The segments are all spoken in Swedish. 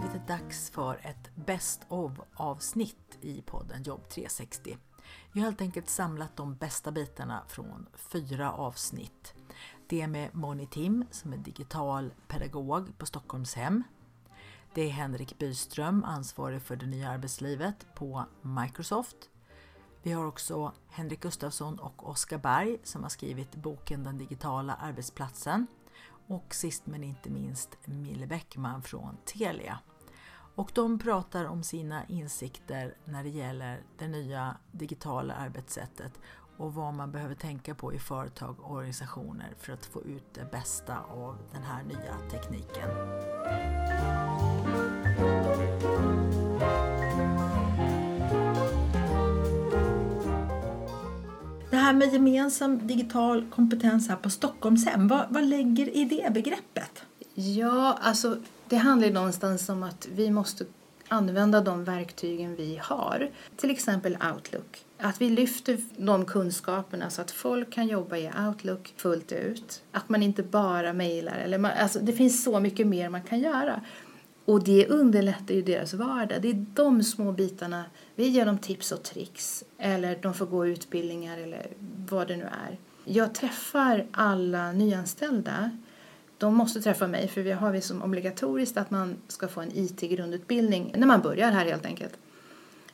Blivit dags för ett Best of avsnitt i podden Jobb 360. Vi har helt enkelt samlat de bästa bitarna från fyra avsnitt. Det är med Moni Tim som är digital pedagog på Stockholmshem. Det är Henrik Byström, ansvarig för det nya arbetslivet på Microsoft. Vi har också Henrik Gustafsson och Oskar Berg som har skrivit boken Den digitala arbetsplatsen och sist men inte minst Mille Bäckman från Telia. Och de pratar om sina insikter när det gäller det nya digitala arbetssättet och vad man behöver tänka på i företag och organisationer för att få ut det bästa av den här nya tekniken. Med gemensam digital kompetens här på Stockholmshem, vad, vad lägger i det begreppet? Ja, alltså det handlar ju någonstans om att vi måste använda de verktygen vi har. Till exempel Outlook. Att vi lyfter de kunskaperna så att folk kan jobba i Outlook fullt ut. Att man inte bara mejlar. Eller man, alltså det finns så mycket mer man kan göra. Och det underlättar ju deras vardag. Det är de små bitarna. Vi ger dem tips och tricks. Eller de får gå utbildningar eller vad det nu är. Jag träffar alla nyanställda de måste träffa mig för vi har vi som obligatoriskt att man ska få en IT-grundutbildning när man börjar här helt enkelt.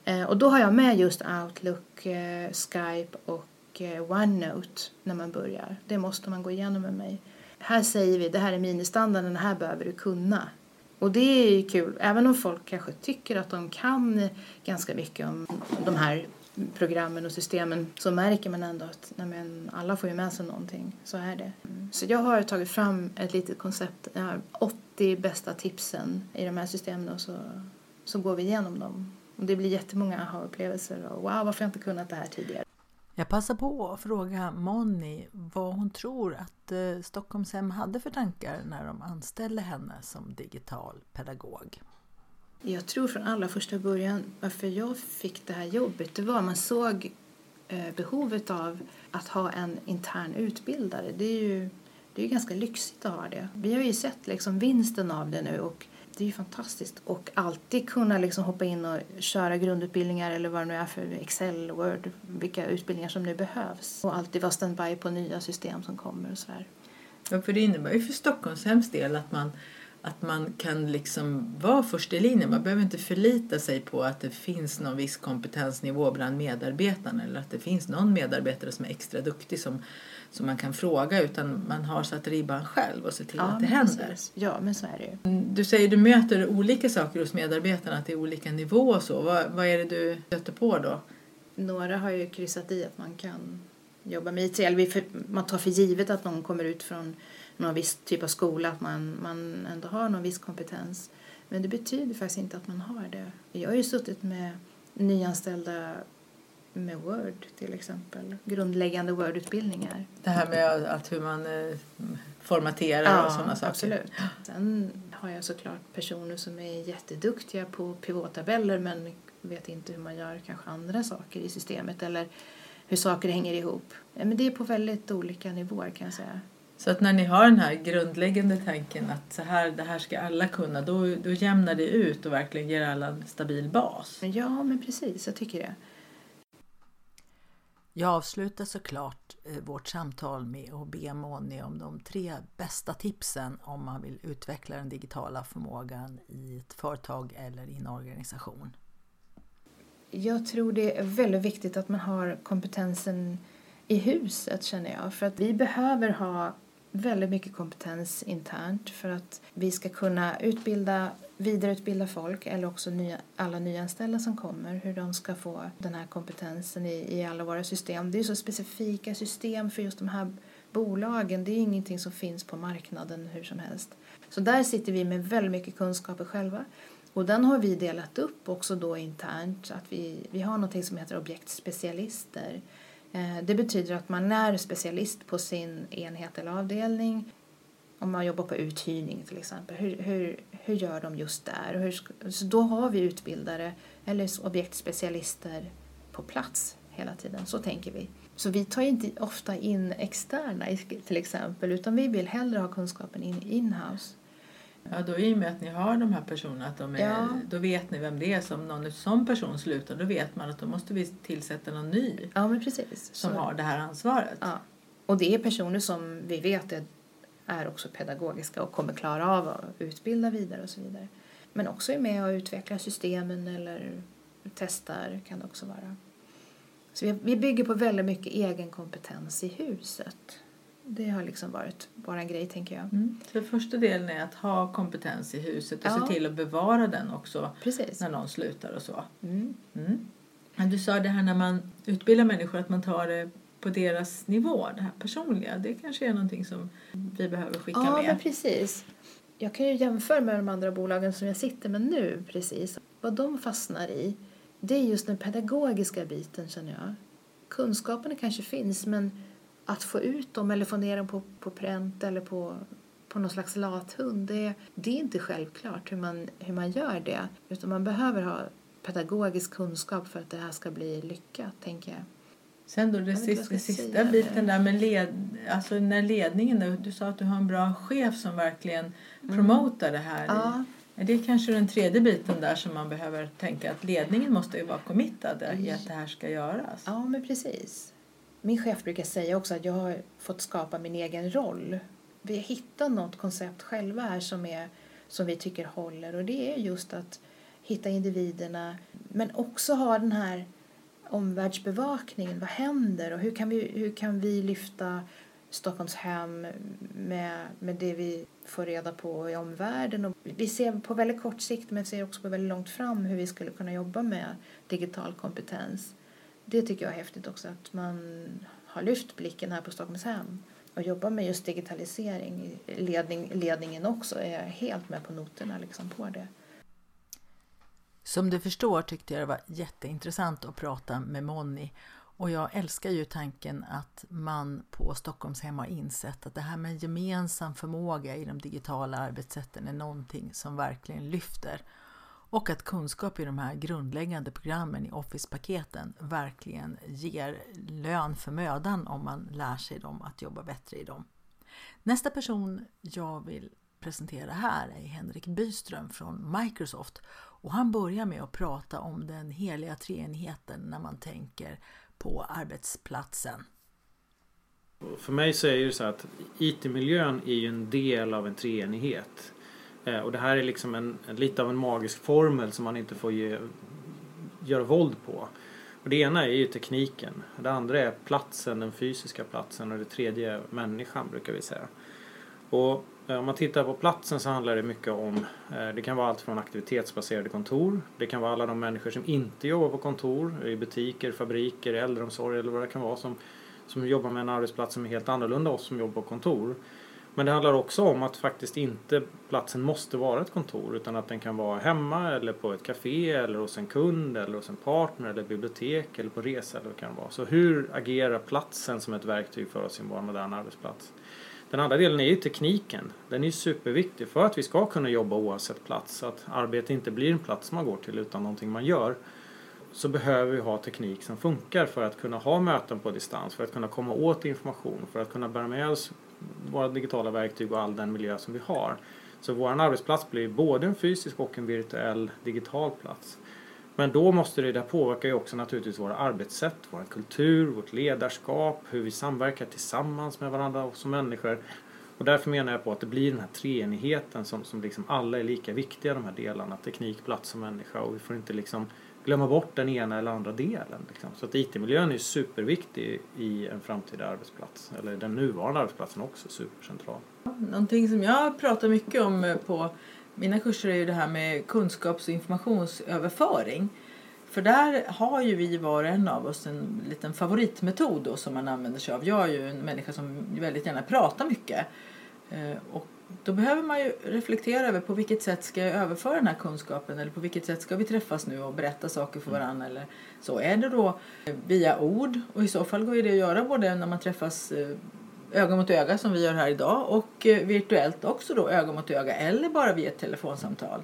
Eh, och då har jag med just Outlook, eh, Skype och eh, OneNote när man börjar. Det måste man gå igenom med mig. Här säger vi det här är ministandarden, det här behöver du kunna. Och det är ju kul, även om folk kanske tycker att de kan ganska mycket om de här programmen och systemen så märker man ändå att nej men, alla får ju med sig någonting. Så är det. Så jag har tagit fram ett litet koncept. Jag har 80 bästa tipsen i de här systemen och så, så går vi igenom dem. Och det blir jättemånga aha-upplevelser och wow, varför har jag inte kunnat det här tidigare? Jag passar på att fråga Moni vad hon tror att eh, Stockholmshem hade för tankar när de anställde henne som digital pedagog. Jag tror från allra första början varför jag fick det här jobbet det var att man såg eh, behovet av att ha en intern utbildare. Det är ju, det är ganska lyxigt att ha det. Vi har ju sett liksom vinsten av det nu och det är ju fantastiskt. Och alltid kunna liksom hoppa in och köra grundutbildningar eller vad det nu är för Excel, Word, vilka utbildningar som nu behövs. Och alltid vara standby på nya system som kommer och sådär. Ja, för det innebär ju för Stockholmshems del att man att man kan liksom vara först i linjen. Man behöver inte förlita sig på att det finns någon viss kompetensnivå bland medarbetarna eller att det finns någon medarbetare som är extra duktig som, som man kan fråga utan man har satt ribban själv och ser till Ja, att det händer. precis. Ja, men så är det ju. Mm, Du säger du möter olika saker hos medarbetarna, att det är olika nivå och så. Vad, vad är det du stöter på då? Några har ju kryssat i att man kan jobba med IT. Eller man tar för givet att någon kommer ut från någon viss typ av skola, att man, man ändå har någon viss kompetens. Men det betyder faktiskt inte att man har det. Jag har ju suttit med nyanställda med Word till exempel. Grundläggande Word-utbildningar. Det här med att hur man eh, formaterar och sådana saker. absolut. Sen har jag såklart personer som är jätteduktiga på pivottabeller men vet inte hur man gör kanske andra saker i systemet eller hur saker hänger ihop. Ja, Men det är på väldigt olika nivåer kan jag säga. Så att när ni har den här grundläggande tanken att så här, det här ska alla kunna, då, då jämnar det ut och verkligen ger alla en stabil bas. Ja, men precis, jag tycker det. Jag avslutar såklart eh, vårt samtal med att be Moni om de tre bästa tipsen om man vill utveckla den digitala förmågan i ett företag eller i en organisation. Jag tror det är väldigt viktigt att man har kompetensen i huset känner jag. För att vi behöver ha väldigt mycket kompetens internt för att vi ska kunna utbilda, vidareutbilda folk eller också nya, alla nyanställda som kommer, hur de ska få den här kompetensen i, i alla våra system. Det är så specifika system för just de här bolagen. Det är ingenting som finns på marknaden hur som helst. Så där sitter vi med väldigt mycket kunskaper själva. Och den har vi delat upp också då internt. Att vi, vi har något som heter objektspecialister. Eh, det betyder att man är specialist på sin enhet eller avdelning. Om man jobbar på uthyrning till exempel. Hur, hur, hur gör de just där? Hur, så då har vi utbildare eller objektspecialister på plats hela tiden. Så tänker vi. Så vi tar inte ofta in externa till exempel utan vi vill hellre ha kunskapen in in-house. Ja, då i och med att ni har de här personerna, att de är, ja. då vet ni vem det är. Som någon sån person slutar, då vet man att då måste vi tillsätta någon ny ja, men precis. som Så. har det här ansvaret. Ja. Och det är personer som vi vet är, är också pedagogiska och kommer klara av att utbilda vidare och så vidare. Men också är med och utvecklar systemen eller testar kan det också vara. Så vi, vi bygger på väldigt mycket egen kompetens i huset. Det har liksom varit vår grej, tänker jag. Mm. Så första delen är att ha kompetens i huset och ja. se till att bevara den också Precis. när någon slutar och så. Mm. Mm. Du sa det här när man utbildar människor att man tar det på deras nivå, det här personliga. Det kanske är någonting som vi behöver skicka ja, med. Ja, precis. Jag kan ju jämföra med de andra bolagen som jag sitter med nu precis. Vad de fastnar i det är just den pedagogiska biten känner jag. Kunskaperna kanske finns men att få ut dem eller få ner dem på, på pränt eller på, på någon slags lathund det, det är inte självklart hur man, hur man gör det. Utan man behöver ha pedagogisk kunskap för att det här ska bli lyckat, tänker jag. Sen då det sista, sista biten där med led, alltså när ledningen, du sa att du har en bra chef som verkligen mm. promotar det här. Ja. Det är kanske den tredje biten där som man behöver tänka att ledningen måste ju vara committad i att det här ska göras. Ja, men precis. Min chef brukar säga också att jag har fått skapa min egen roll. Vi har hittat något koncept själva här som, är, som vi tycker håller och det är just att hitta individerna men också ha den här omvärldsbevakningen. Vad händer och hur kan vi, hur kan vi lyfta Stockholmshem med, med det vi får reda på i omvärlden. Och vi ser på väldigt kort sikt men ser också på väldigt långt fram hur vi skulle kunna jobba med digital kompetens. Det tycker jag är häftigt också att man har lyft blicken här på Stockholmshem och jobbar med just digitalisering. Ledning, ledningen också är helt med på noterna liksom på det. Som du förstår tyckte jag det var jätteintressant att prata med Monni och jag älskar ju tanken att man på Stockholmshem har insett att det här med gemensam förmåga i de digitala arbetssätten är någonting som verkligen lyfter. Och att kunskap i de här grundläggande programmen i Office-paketen verkligen ger lön för mödan om man lär sig dem att jobba bättre i dem. Nästa person jag vill presentera här är Henrik Byström från Microsoft och han börjar med att prata om den heliga treenigheten när man tänker på arbetsplatsen. För mig så är det så att IT-miljön är ju en del av en treenighet. Eh, och det här är liksom en, en, lite av en magisk formel som man inte får ge, göra våld på. Och det ena är ju tekniken. Det andra är platsen, den fysiska platsen och det tredje är människan brukar vi säga. Och Eh, om man tittar på platsen så handlar det mycket om, eh, det kan vara allt från aktivitetsbaserade kontor, det kan vara alla de människor som inte jobbar på kontor, i butiker, fabriker, äldreomsorg eller vad det kan vara som, som jobbar med en arbetsplats som är helt annorlunda oss som jobbar på kontor. Men det handlar också om att faktiskt inte platsen måste vara ett kontor utan att den kan vara hemma eller på ett café eller hos en kund eller hos en partner eller bibliotek eller på resa eller vad det kan vara. Så hur agerar platsen som ett verktyg för oss i vår moderna arbetsplats? Den andra delen är ju tekniken. Den är superviktig för att vi ska kunna jobba oavsett plats. Så att arbete inte blir en plats man går till utan någonting man gör. Så behöver vi ha teknik som funkar för att kunna ha möten på distans, för att kunna komma åt information, för att kunna bära med oss våra digitala verktyg och all den miljö som vi har. Så vår arbetsplats blir både en fysisk och en virtuell digital plats. Men då måste det, det påverkar ju också naturligtvis våra arbetssätt, vår kultur, vårt ledarskap, hur vi samverkar tillsammans med varandra som människor. Och därför menar jag på att det blir den här treenigheten som, som liksom alla är lika viktiga de här delarna, teknik, plats och människa och vi får inte liksom glömma bort den ena eller andra delen. Liksom. Så att IT-miljön är superviktig i en framtida arbetsplats, eller den nuvarande arbetsplatsen också supercentral. Någonting som jag pratar mycket om eh, på mina kurser är ju det här med kunskaps och informationsöverföring. För där har ju vi var och en av oss en liten favoritmetod då som man använder sig av. Jag är ju en människa som väldigt gärna pratar mycket. Eh, och då behöver man ju reflektera över på vilket sätt ska jag överföra den här kunskapen eller på vilket sätt ska vi träffas nu och berätta saker för varandra eller så. Är det då via ord och i så fall går det att göra både när man träffas eh, öga mot öga som vi gör här idag och eh, virtuellt också då öga mot öga eller bara via ett telefonsamtal.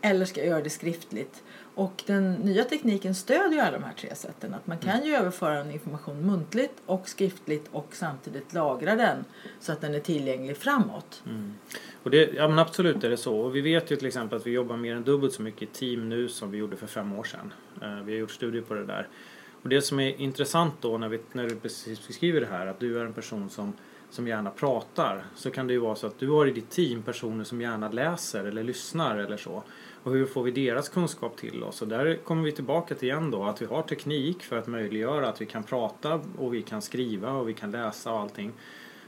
Eller ska jag göra det skriftligt? Och den nya tekniken stödjer alla de här tre sätten. Att man kan ju överföra en information muntligt och skriftligt och samtidigt lagra den så att den är tillgänglig framåt. Mm. Och det, ja men absolut är det så. Och vi vet ju till exempel att vi jobbar mer än dubbelt så mycket i team nu som vi gjorde för fem år sedan. Uh, vi har gjort studier på det där. Och det som är intressant då när, vi, när du precis beskriver det här att du är en person som som gärna pratar så kan det ju vara så att du har i ditt team personer som gärna läser eller lyssnar eller så. Och hur får vi deras kunskap till oss? Och där kommer vi tillbaka till igen då att vi har teknik för att möjliggöra att vi kan prata och vi kan skriva och vi kan läsa och allting.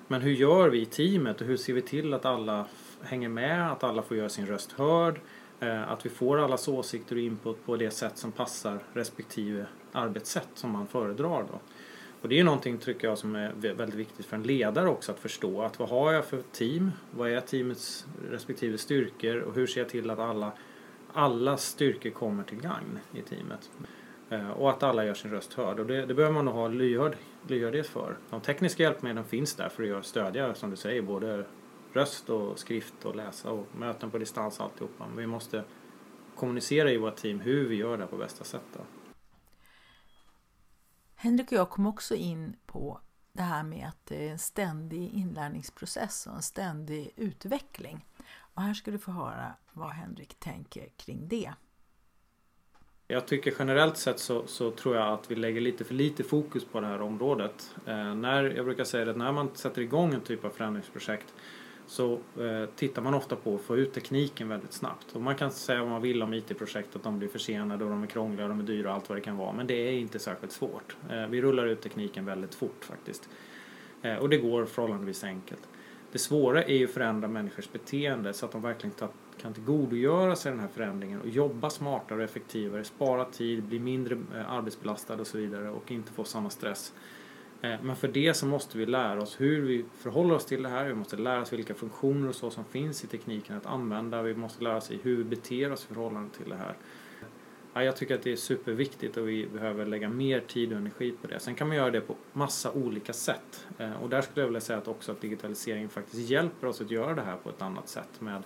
Men hur gör vi i teamet och hur ser vi till att alla hänger med, att alla får göra sin röst hörd, Eh, att vi får allas åsikter och input på det sätt som passar respektive arbetssätt som man föredrar då. Och det är någonting tycker jag som är väldigt viktigt för en ledare också att förstå att vad har jag för team? Vad är teamets respektive styrkor och hur ser jag till att alla alla styrkor kommer till gagn i teamet. Eh, och att alla gör sin röst hörd. Och det, det behöver man nog ha lyhörd, lyhördhet för. De tekniska hjälpmedlen finns där för att stödja, som du säger, både röst och skrift och läsa och möten på distans alltihopa. Men vi måste kommunicera i vårt team hur vi gör det på bästa sätt. Då. Henrik och jag kom också in på det här med att det är en ständig inlärningsprocess och en ständig utveckling. Och här ska du få höra vad Henrik tänker kring det. Jag tycker generellt sett så, så, tror jag att vi lägger lite för lite fokus på det här området. Eh, när, jag brukar säga att när man sätter igång en typ av förändringsprojekt så eh, tittar man ofta på att få ut tekniken väldigt snabbt. Och man kan säga vad man vill om IT-projekt, att de blir försenade och de är krångliga och de är dyra och allt vad det kan vara. Men det är inte särskilt svårt. Eh, vi rullar ut tekniken väldigt fort faktiskt. Eh, och det går förhållandevis enkelt. Det svåra är ju att förändra människors beteende så att de verkligen kan tillgodogöra sig den här förändringen och jobba smartare och effektivare, spara tid, bli mindre eh, arbetsbelastad och så vidare och inte få samma stress. Eh, men för det så måste vi lära oss hur vi förhåller oss till det här. Vi måste lära oss vilka funktioner och så som finns i tekniken att använda. Vi måste lära oss hur vi beter oss i förhållande till det här. Ja, jag tycker att det är superviktigt och vi behöver lägga mer tid och energi på det. Sen kan man göra det på massa olika sätt. Eh, och där skulle jag vilja säga att också att digitaliseringen faktiskt hjälper oss att göra det här på ett annat sätt. Med,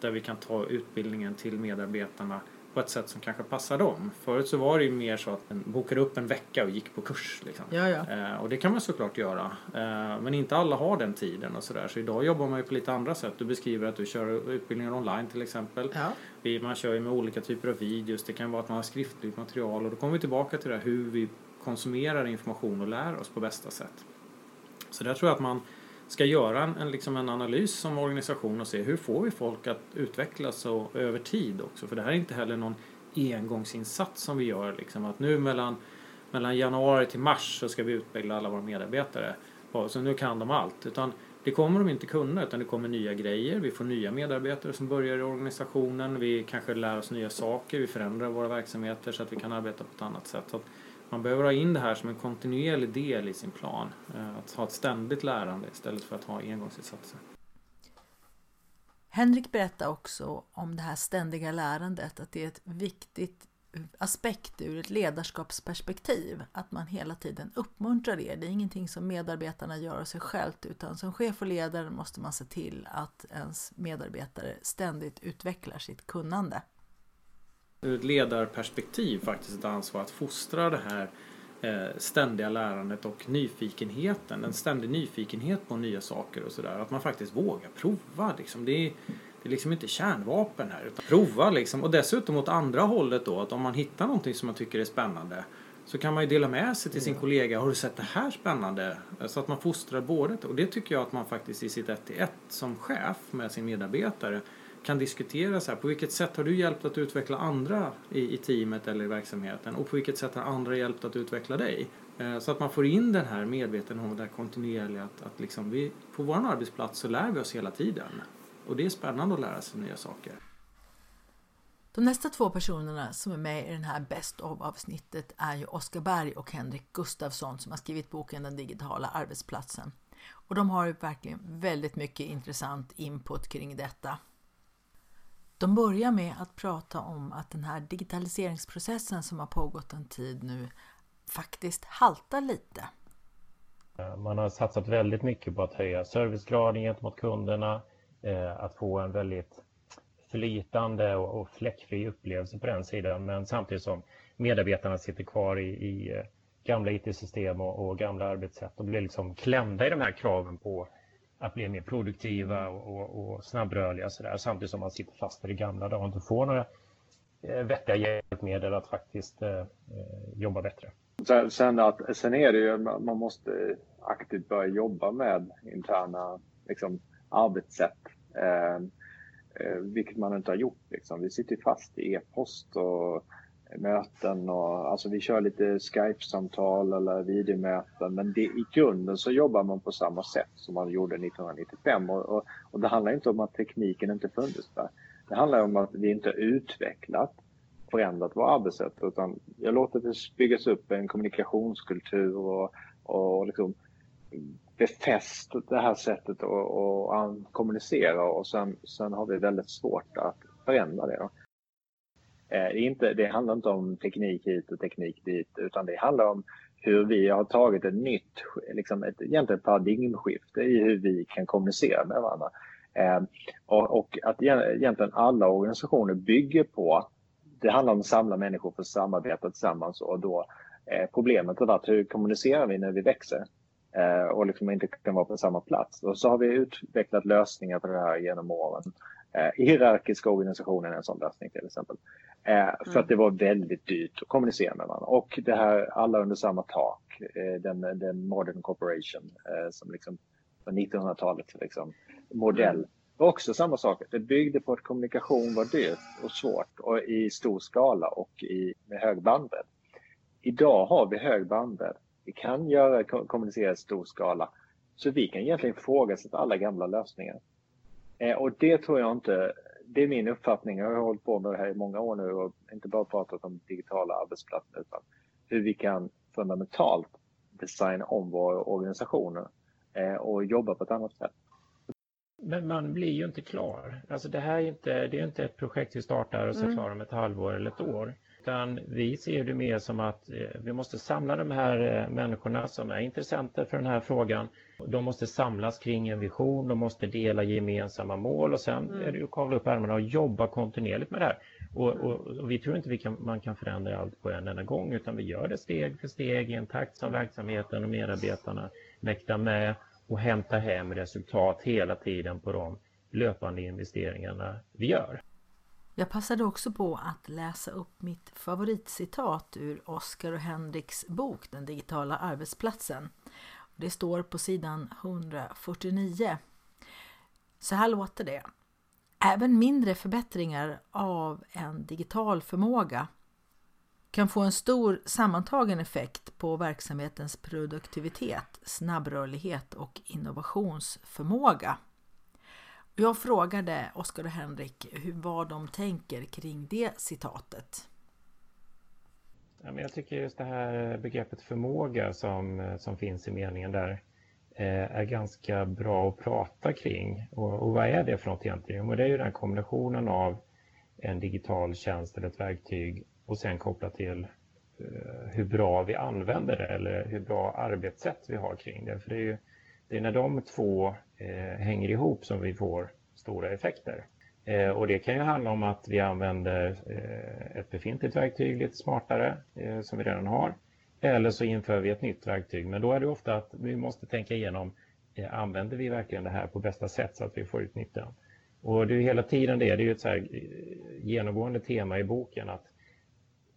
där vi kan ta utbildningen till medarbetarna på ett sätt som kanske passar dem. Förut så var det ju mer så att man bokade upp en vecka och gick på kurs. Liksom. Ja, ja. Eh, och det kan man såklart göra. Eh, men inte alla har den tiden och sådär. Så idag jobbar man ju på lite andra sätt. Du beskriver att du kör utbildningar online till exempel. Ja. Vi, man kör ju med olika typer av videos. Det kan vara att man har skriftligt material och då kommer vi tillbaka till det här hur vi konsumerar information och lär oss på bästa sätt. Så där tror jag att man ska göra en, en, liksom en analys som organisation och se hur får vi folk att utvecklas och, över tid också. För det här är inte heller någon engångsinsats som vi gör. Liksom, att nu mellan, mellan januari till mars så ska vi utbilda alla våra medarbetare. Så nu kan de allt. Utan det kommer de inte kunna utan det kommer nya grejer. Vi får nya medarbetare som börjar i organisationen. Vi kanske lär oss nya saker. Vi förändrar våra verksamheter så att vi kan arbeta på ett annat sätt. Så man behöver ha in det här som en kontinuerlig del i sin plan. Eh, att ha ett ständigt lärande istället för att ha engångsinsatser. Henrik berättar också om det här ständiga lärandet, att det är ett viktigt aspekt ur ett ledarskapsperspektiv. Att man hela tiden uppmuntrar det. Det är ingenting som medarbetarna gör av sig självt utan som chef och ledare måste man se till att ens medarbetare ständigt utvecklar sitt kunnande ur ett ledarperspektiv faktiskt ett ansvar att fostra det här eh, ständiga lärandet och nyfikenheten. En ständig nyfikenhet på nya saker och sådär. Att man faktiskt vågar prova. Liksom. Det, är, det är liksom inte kärnvapen här. Utan prova liksom. Och dessutom åt andra hållet då. Att om man hittar någonting som man tycker är spännande så kan man ju dela med sig till sin kollega. Har du sett det här spännande? Så att man fostrar båda. Och det tycker jag att man faktiskt i sitt 1 1 som chef med sin medarbetare kan diskutera så här, på vilket sätt har du hjälpt att utveckla andra i, i teamet eller i verksamheten och på vilket sätt har andra hjälpt att utveckla dig? Eh, så att man får in den här medvetenheten och det här kontinuerliga att, att liksom vi, på vår arbetsplats så lär vi oss hela tiden. Och det är spännande att lära sig nya saker. De nästa två personerna som är med i den här Best of avsnittet är ju Oskar Berg och Henrik Gustafsson som har skrivit boken Den digitala arbetsplatsen. Och de har ju verkligen väldigt mycket intressant input kring detta. De börjar med att prata om att den här digitaliseringsprocessen som har pågått en tid nu faktiskt haltar lite. Eh, man har satsat väldigt mycket på att höja servicegraden gentemot kunderna, eh, att få en väldigt flytande och fläckfri upplevelse på den sidan men samtidigt som medarbetarna sitter kvar i, i eh, gamla IT-system och, och, gamla arbetssätt och blir liksom klämda i de här kraven på att bli mer produktiva och, och, och snabbrörliga så där, samtidigt som man sitter fast i det gamla och inte får några eh, vettiga hjälpmedel att faktiskt eh, eh jobba bättre. Sen, att, sen är det ju, man måste aktivt börja jobba med interna liksom, arbetssätt. Eh, eh vilket man inte har gjort. Liksom. Vi sitter fast i e-post och möten och alltså vi kör lite Skype-samtal eller videomöten men det, i grunden så jobbar man på samma sätt som man gjorde 1995 och, och, och det handlar inte om att tekniken inte funnits där. Det handlar om att vi inte utvecklat, förändrat vårt arbetssätt utan jag låter det byggas upp en kommunikationskultur och, och liksom befäst det här sättet att kommunicera och sen, sen har vi väldigt svårt att förändra det. Då. Eh, inte, det handlar inte om teknik hit och teknik dit utan det handlar om hur vi har tagit ett nytt, liksom ett, egentligen paradigmskifte i hur vi kan kommunicera med varandra. Eh, och, och, att egentligen alla organisationer bygger på, det handlar om att samla människor för att samarbeta tillsammans och då eh, problemet har varit hur kommunicerar vi när vi växer eh, och liksom inte kan vara på samma plats. Och så har vi utvecklat lösningar på det här genom åren. Eh, hierarkiska organisationer är en sån lösning till exempel. Eh, för mm. att det var väldigt dyrt att kommunicera med varandra. Och det här alla under samma tak, eh, den, den modern corporation som liksom var 1900-talets liksom, modell. Mm. var också samma sak. Det byggde på att kommunikation var dyrt och svårt och i stor skala och i, med hög bandbredd. Idag har vi hög bandbredd. Vi kan göra, kommunicera i stor skala. Så vi kan egentligen ifrågasätta alla gamla lösningar. Eh, och det tror jag inte, det är min uppfattning, jag har hållit på med det här i många år nu och inte bara pratat om digitala arbetsplatser utan hur vi kan fundamentalt designa om våra organisationer eh, och jobba på ett annat sätt. Men man blir ju inte klar. Alltså det här är inte, det är inte ett projekt vi startar och så mm. klar om ett halvår eller ett år. Utan vi ser det mer som att eh, vi måste samla de här eh, människorna som är intressenter för den här frågan. De måste samlas kring en vision, de måste dela gemensamma mål och sen mm. är det att kavla upp ärmarna och jobba kontinuerligt med det här. Och, och, och vi tror inte vi kan, man kan förändra allt på en enda gång utan vi gör det steg för steg i en takt som verksamheten och medarbetarna mäktar med och hämtar hem resultat hela tiden på de löpande investeringarna vi gör. Jag passade också på att läsa upp mitt favoritcitat ur Oskar och Henriks bok Den digitala arbetsplatsen. Det står på sidan 149. Så här låter det. Även mindre förbättringar av en digital förmåga kan få en stor sammantagen effekt på verksamhetens produktivitet, snabbrörlighet och innovationsförmåga. Jag frågade Oskar och Henrik hur, vad de tänker kring det citatet. Ja, men jag tycker just det här begreppet förmåga som, som finns i meningen där eh, är ganska bra att prata kring. Och, och vad är det för något egentligen? Och det är ju den kombinationen av en digital tjänst eller ett verktyg och sen kopplat till eh, hur bra vi använder det eller hur bra arbetssätt vi har kring det. För det är ju det är när de två eh, hänger ihop som vi får stora effekter. Eh, och det kan ju handla om att vi använder eh, ett befintligt verktyg lite smartare eh, som vi redan har. Eller så inför vi ett nytt verktyg. Men då är det ofta att vi måste tänka igenom, eh, använder vi verkligen det här på bästa sätt så att vi får ut nyttan? Och det är hela tiden det, det är ju ett så här eh, genomgående tema i boken att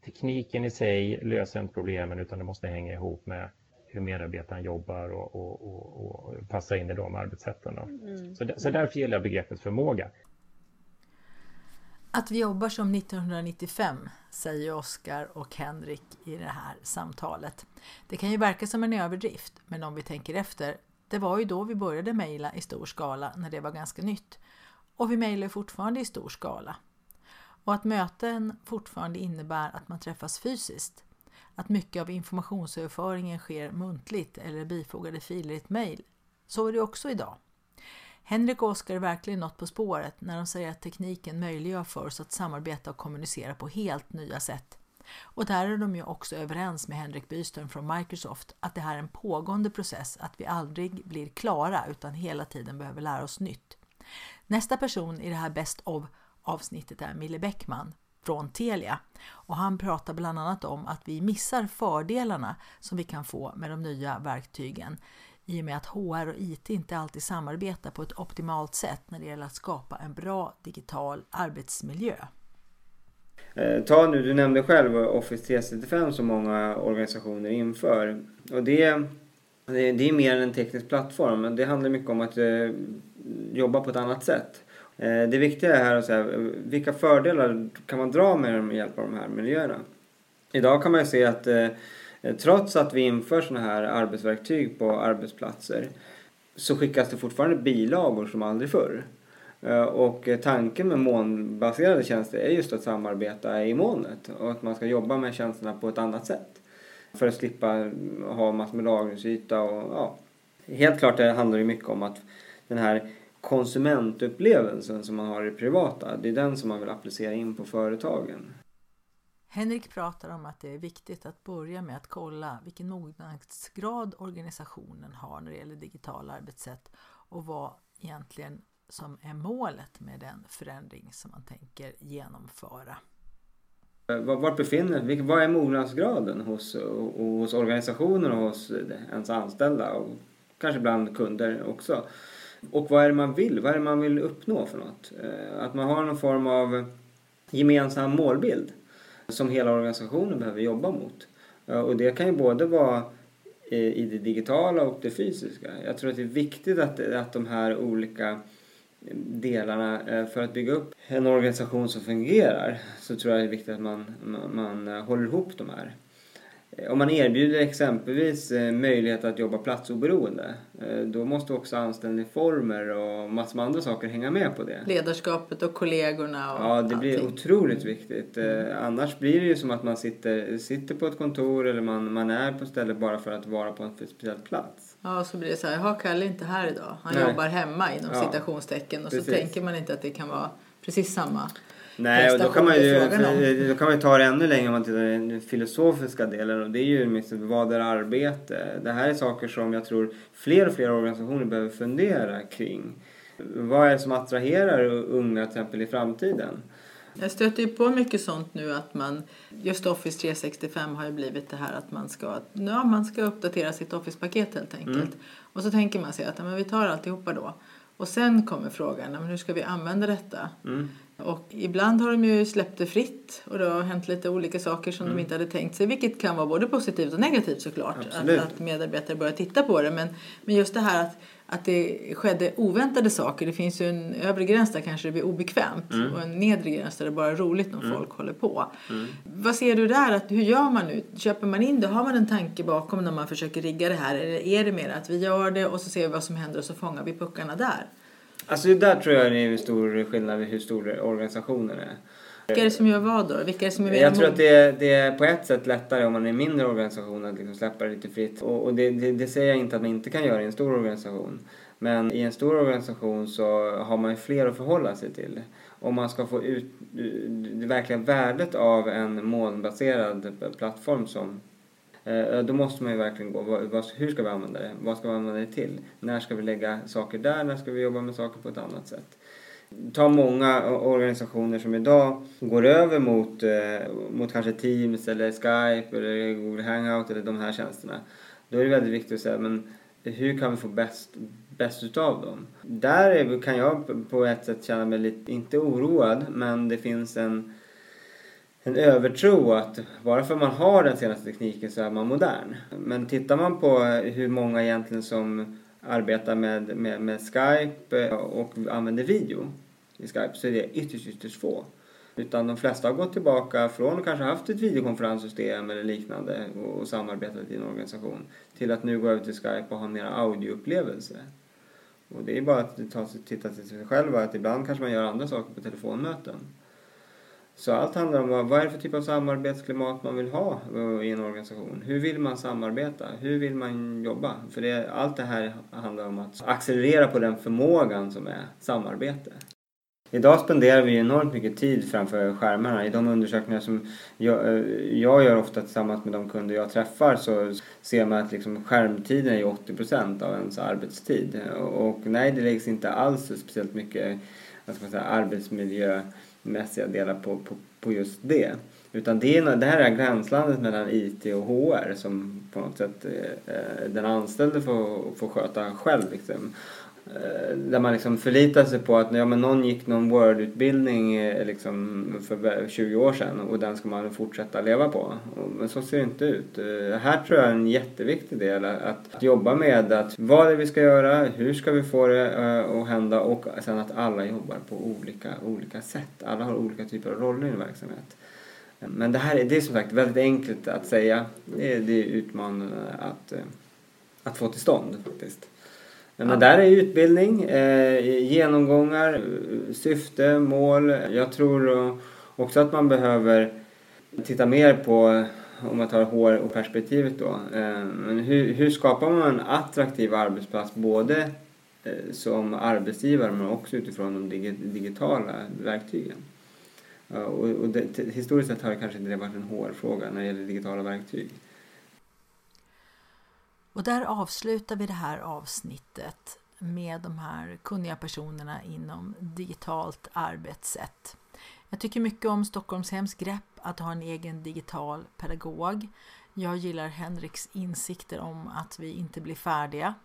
tekniken i sig löser inte problemen utan det måste hänga ihop med hur medarbetaren jobbar och, och, och, och passa in i de arbetssätten. Mm. Så, så därför gillar jag begreppet förmåga. Att vi jobbar som 1995, säger Oskar och Henrik i det här samtalet. Det kan ju verka som en överdrift, men om vi tänker efter, det var ju då vi började mejla i stor skala när det var ganska nytt. Och vi mejlar fortfarande i stor skala. Och att möten fortfarande innebär att man träffas fysiskt att mycket av informationsöverföringen sker muntligt eller bifogade filer i ett mejl Så är det också idag. Henrik och Oskar är verkligen något på spåret när de säger att tekniken möjliggör för oss att samarbeta och kommunicera på helt nya sätt. Och där är de ju också överens med Henrik Byström från Microsoft att det här är en pågående process, att vi aldrig blir klara utan hela tiden behöver lära oss nytt. Nästa person i det här Best of avsnittet är Mille Bäckman från Telia och han pratar bland annat om att vi missar fördelarna som vi kan få med de nya verktygen i och med att HR och IT inte alltid samarbetar på ett optimalt sätt när det gäller att skapa en bra digital arbetsmiljö. Eh, ta nu, du nämnde själv Office 365 som många organisationer inför. Och det, det är mer än en teknisk plattform, men det handlar mycket om att eh, jobba på ett annat sätt. Eh, det viktiga är här att säga, vilka fördelar kan man dra med, hjälp av de här miljöerna? Idag kan man ju se att eh, trots att vi inför sådana här arbetsverktyg på arbetsplatser så skickas det fortfarande bilagor som aldrig förr. Eh, och tanken med molnbaserade tjänster är just att samarbeta i molnet och att man ska jobba med tjänsterna på ett annat sätt. För att slippa ha massor med lagringsyta och ja. Helt klart det handlar det mycket om att den här konsumentupplevelsen som man har i privata, det är den som man vill applicera in på företagen. Henrik pratar om att det är viktigt att börja med att kolla vilken mognadsgrad organisationen har när det gäller digitala arbetssätt och vad egentligen som är målet med den förändring som man tänker genomföra. Vart befinner vad är mognadsgraden hos, hos organisationer och hos ens anställda och kanske bland kunder också? Och vad är det man vill? Vad är det man vill uppnå för något? Eh, att man har någon form av gemensam målbild som hela organisationen behöver jobba mot. Eh, och det kan ju både vara eh, i det digitala och det fysiska. Jag tror att det är viktigt att, att de här olika delarna för att bygga upp en organisation som fungerar så tror jag det är viktigt att man, man, man håller ihop de här. Eh, om man erbjuder exempelvis möjlighet att jobba platsoberoende då måste också anställningsformer och massor med andra saker hänga med på det. Ledarskapet och kollegorna och Ja, det blir allting. otroligt viktigt. Mm. Annars blir det ju som att man sitter, sitter på ett kontor eller man, man är på stället bara för att vara på en speciell plats. Ja, så blir det så här, har Kalle inte här idag? Han Nej. jobbar hemma inom ja. citationstecken och Precis. så tänker man inte att det kan vara precis samma Nej, och då kan, man ju, då kan man ju ta det ännu längre om man tittar på den filosofiska delen och det är ju vad är arbete? Det här är saker som jag tror fler och fler organisationer behöver fundera kring. Vad är det som attraherar unga till exempel i framtiden? Jag stöter ju på mycket sånt nu att man, just Office 365 har ju blivit det här att man ska, ja, man ska uppdatera sitt Office-paket helt enkelt. Mm. Och så tänker man sig att ja, men vi tar alltihopa då. Och sen kommer frågan, men hur ska vi använda detta? Mm. Och ibland har de ju släppt det fritt och det har hänt lite olika saker som mm. de inte hade tänkt sig. Vilket kan vara både positivt och negativt såklart. Att, att medarbetare börjar titta på det. Men, men just det här att att det skedde oväntade saker. Det finns ju en övre gräns där kanske det blir obekvämt mm. och en nedre gräns där det bara är roligt när mm. folk håller på. Mm. Vad ser du där? Att, hur gör man nu? Köper man in det? Har man en tanke bakom när man försöker rigga det här? Eller är det mer att vi gör det och så ser vi vad som händer och så fångar vi puckarna där? Alltså där tror jag det är en stor skillnad i hur stor organisationen är. Vilka är det som gör vad då? Vilka är det som är jag tror att det är, det är på ett sätt lättare om man är en mindre organisation att liksom släppa det lite fritt. Och, och det, det, det, säger jag inte att man inte kan göra i en stor organisation. Men i en stor organisation så har man ju fler att förhålla sig till. Om man ska få ut det verkliga värdet av en molnbaserad plattform som Eh, då måste man ju verkligen gå, hur ska vi använda det? Vad ska vi använda det till? När ska vi lägga saker där? När ska vi jobba med saker på ett annat sätt? Ta många organisationer som idag går över mot, eh, mot kanske Teams eller Skype eller Google Hangout eller de här tjänsterna. Då är det väldigt viktigt att säga men hur kan vi få bäst, bäst utav dem? Där kan jag på ett sätt känna mig lite, inte oroad, men det finns en, en övertro att bara för man har den senaste tekniken så är man modern. Men tittar man på hur många egentligen som arbetar med, med, med Skype och använder video i Skype så är det ytterst, ytterst få. Utan de flesta har gått tillbaka från att kanske haft ett videokonferenssystem eller liknande och, samarbetat i en organisation till att nu gå över till Skype och ha en mer audioupplevelse. Och det är bara att ta, titta till sig själv att ibland kanske man gör andra saker på telefonmöten. Så allt handlar om vad, vad är det för typ av samarbetsklimat man vill ha eh, i en organisation. Hur vill man samarbeta? Hur vill man jobba? För det, allt det här handlar om att accelerera på den förmågan som är samarbete. Idag spenderar vi enormt mycket tid framför skärmarna. I de undersökningar som jag, eh, jag gör ofta tillsammans med de kunder jag träffar så ser man att liksom skärmtiden är 80% av ens arbetstid. Och nej, det läggs inte alls speciellt mycket vad ska man säga, mässiga delar på, på, på just det. Utan det, är, det här är gränslandet mellan IT och HR som på något sätt eh, eh, den anställde får, får sköta själv. Liksom. Eh, där man liksom förlitar sig på att ja, men någon gick någon Word-utbildning eh, liksom för 20 år sedan och den ska man fortsätta leva på. Men så ser det inte ut. Eh, här tror jag är en jätteviktig del att, att jobba med att vad är det vi ska göra, hur ska vi få det att hända och sen att alla jobbar på olika, olika sätt. Alla har olika typer av roller i en verksamhet. Men det här är, det är som sagt väldigt enkelt att säga. Det är, det är utmanande att, att få till stånd faktiskt. Men där är utbildning, eh, genomgångar, syfte, mål. Jag tror också att man behöver titta mer på, om man tar HR-perspektivet då, eh, men hur, hur skapar man en attraktiv arbetsplats både eh, som arbetsgivare men också utifrån de digitala verktygen. Och, och det, historiskt sett har det kanske inte varit en HR-fråga när det gäller digitala verktyg. Och där avslutar vi det här avsnittet med de här kunniga personerna inom digitalt arbetssätt. Jag tycker mycket om Stockholmshems grepp att ha en egen digital pedagog. Jag gillar Henriks insikter om att vi inte blir färdiga.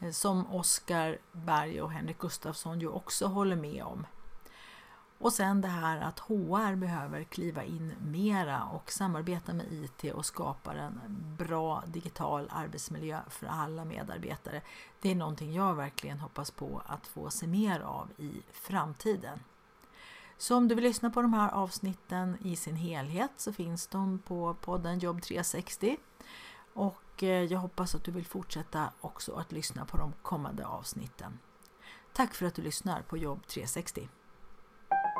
Eh, som Oskar Berg och Henrik Gustafsson ju också håller med om. Och sen det här att HR behöver kliva in mera och samarbeta med IT och skapa en bra digital arbetsmiljö för alla medarbetare. Det är någonting jag verkligen hoppas på att få se mer av i framtiden. Så om du vill lyssna på de här avsnitten i sin helhet så finns de på podden Jobb 360. Och eh, jag hoppas att du vill fortsätta också att lyssna på de kommande avsnitten. Tack för att du lyssnar på Jobb 360.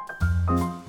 Thank you.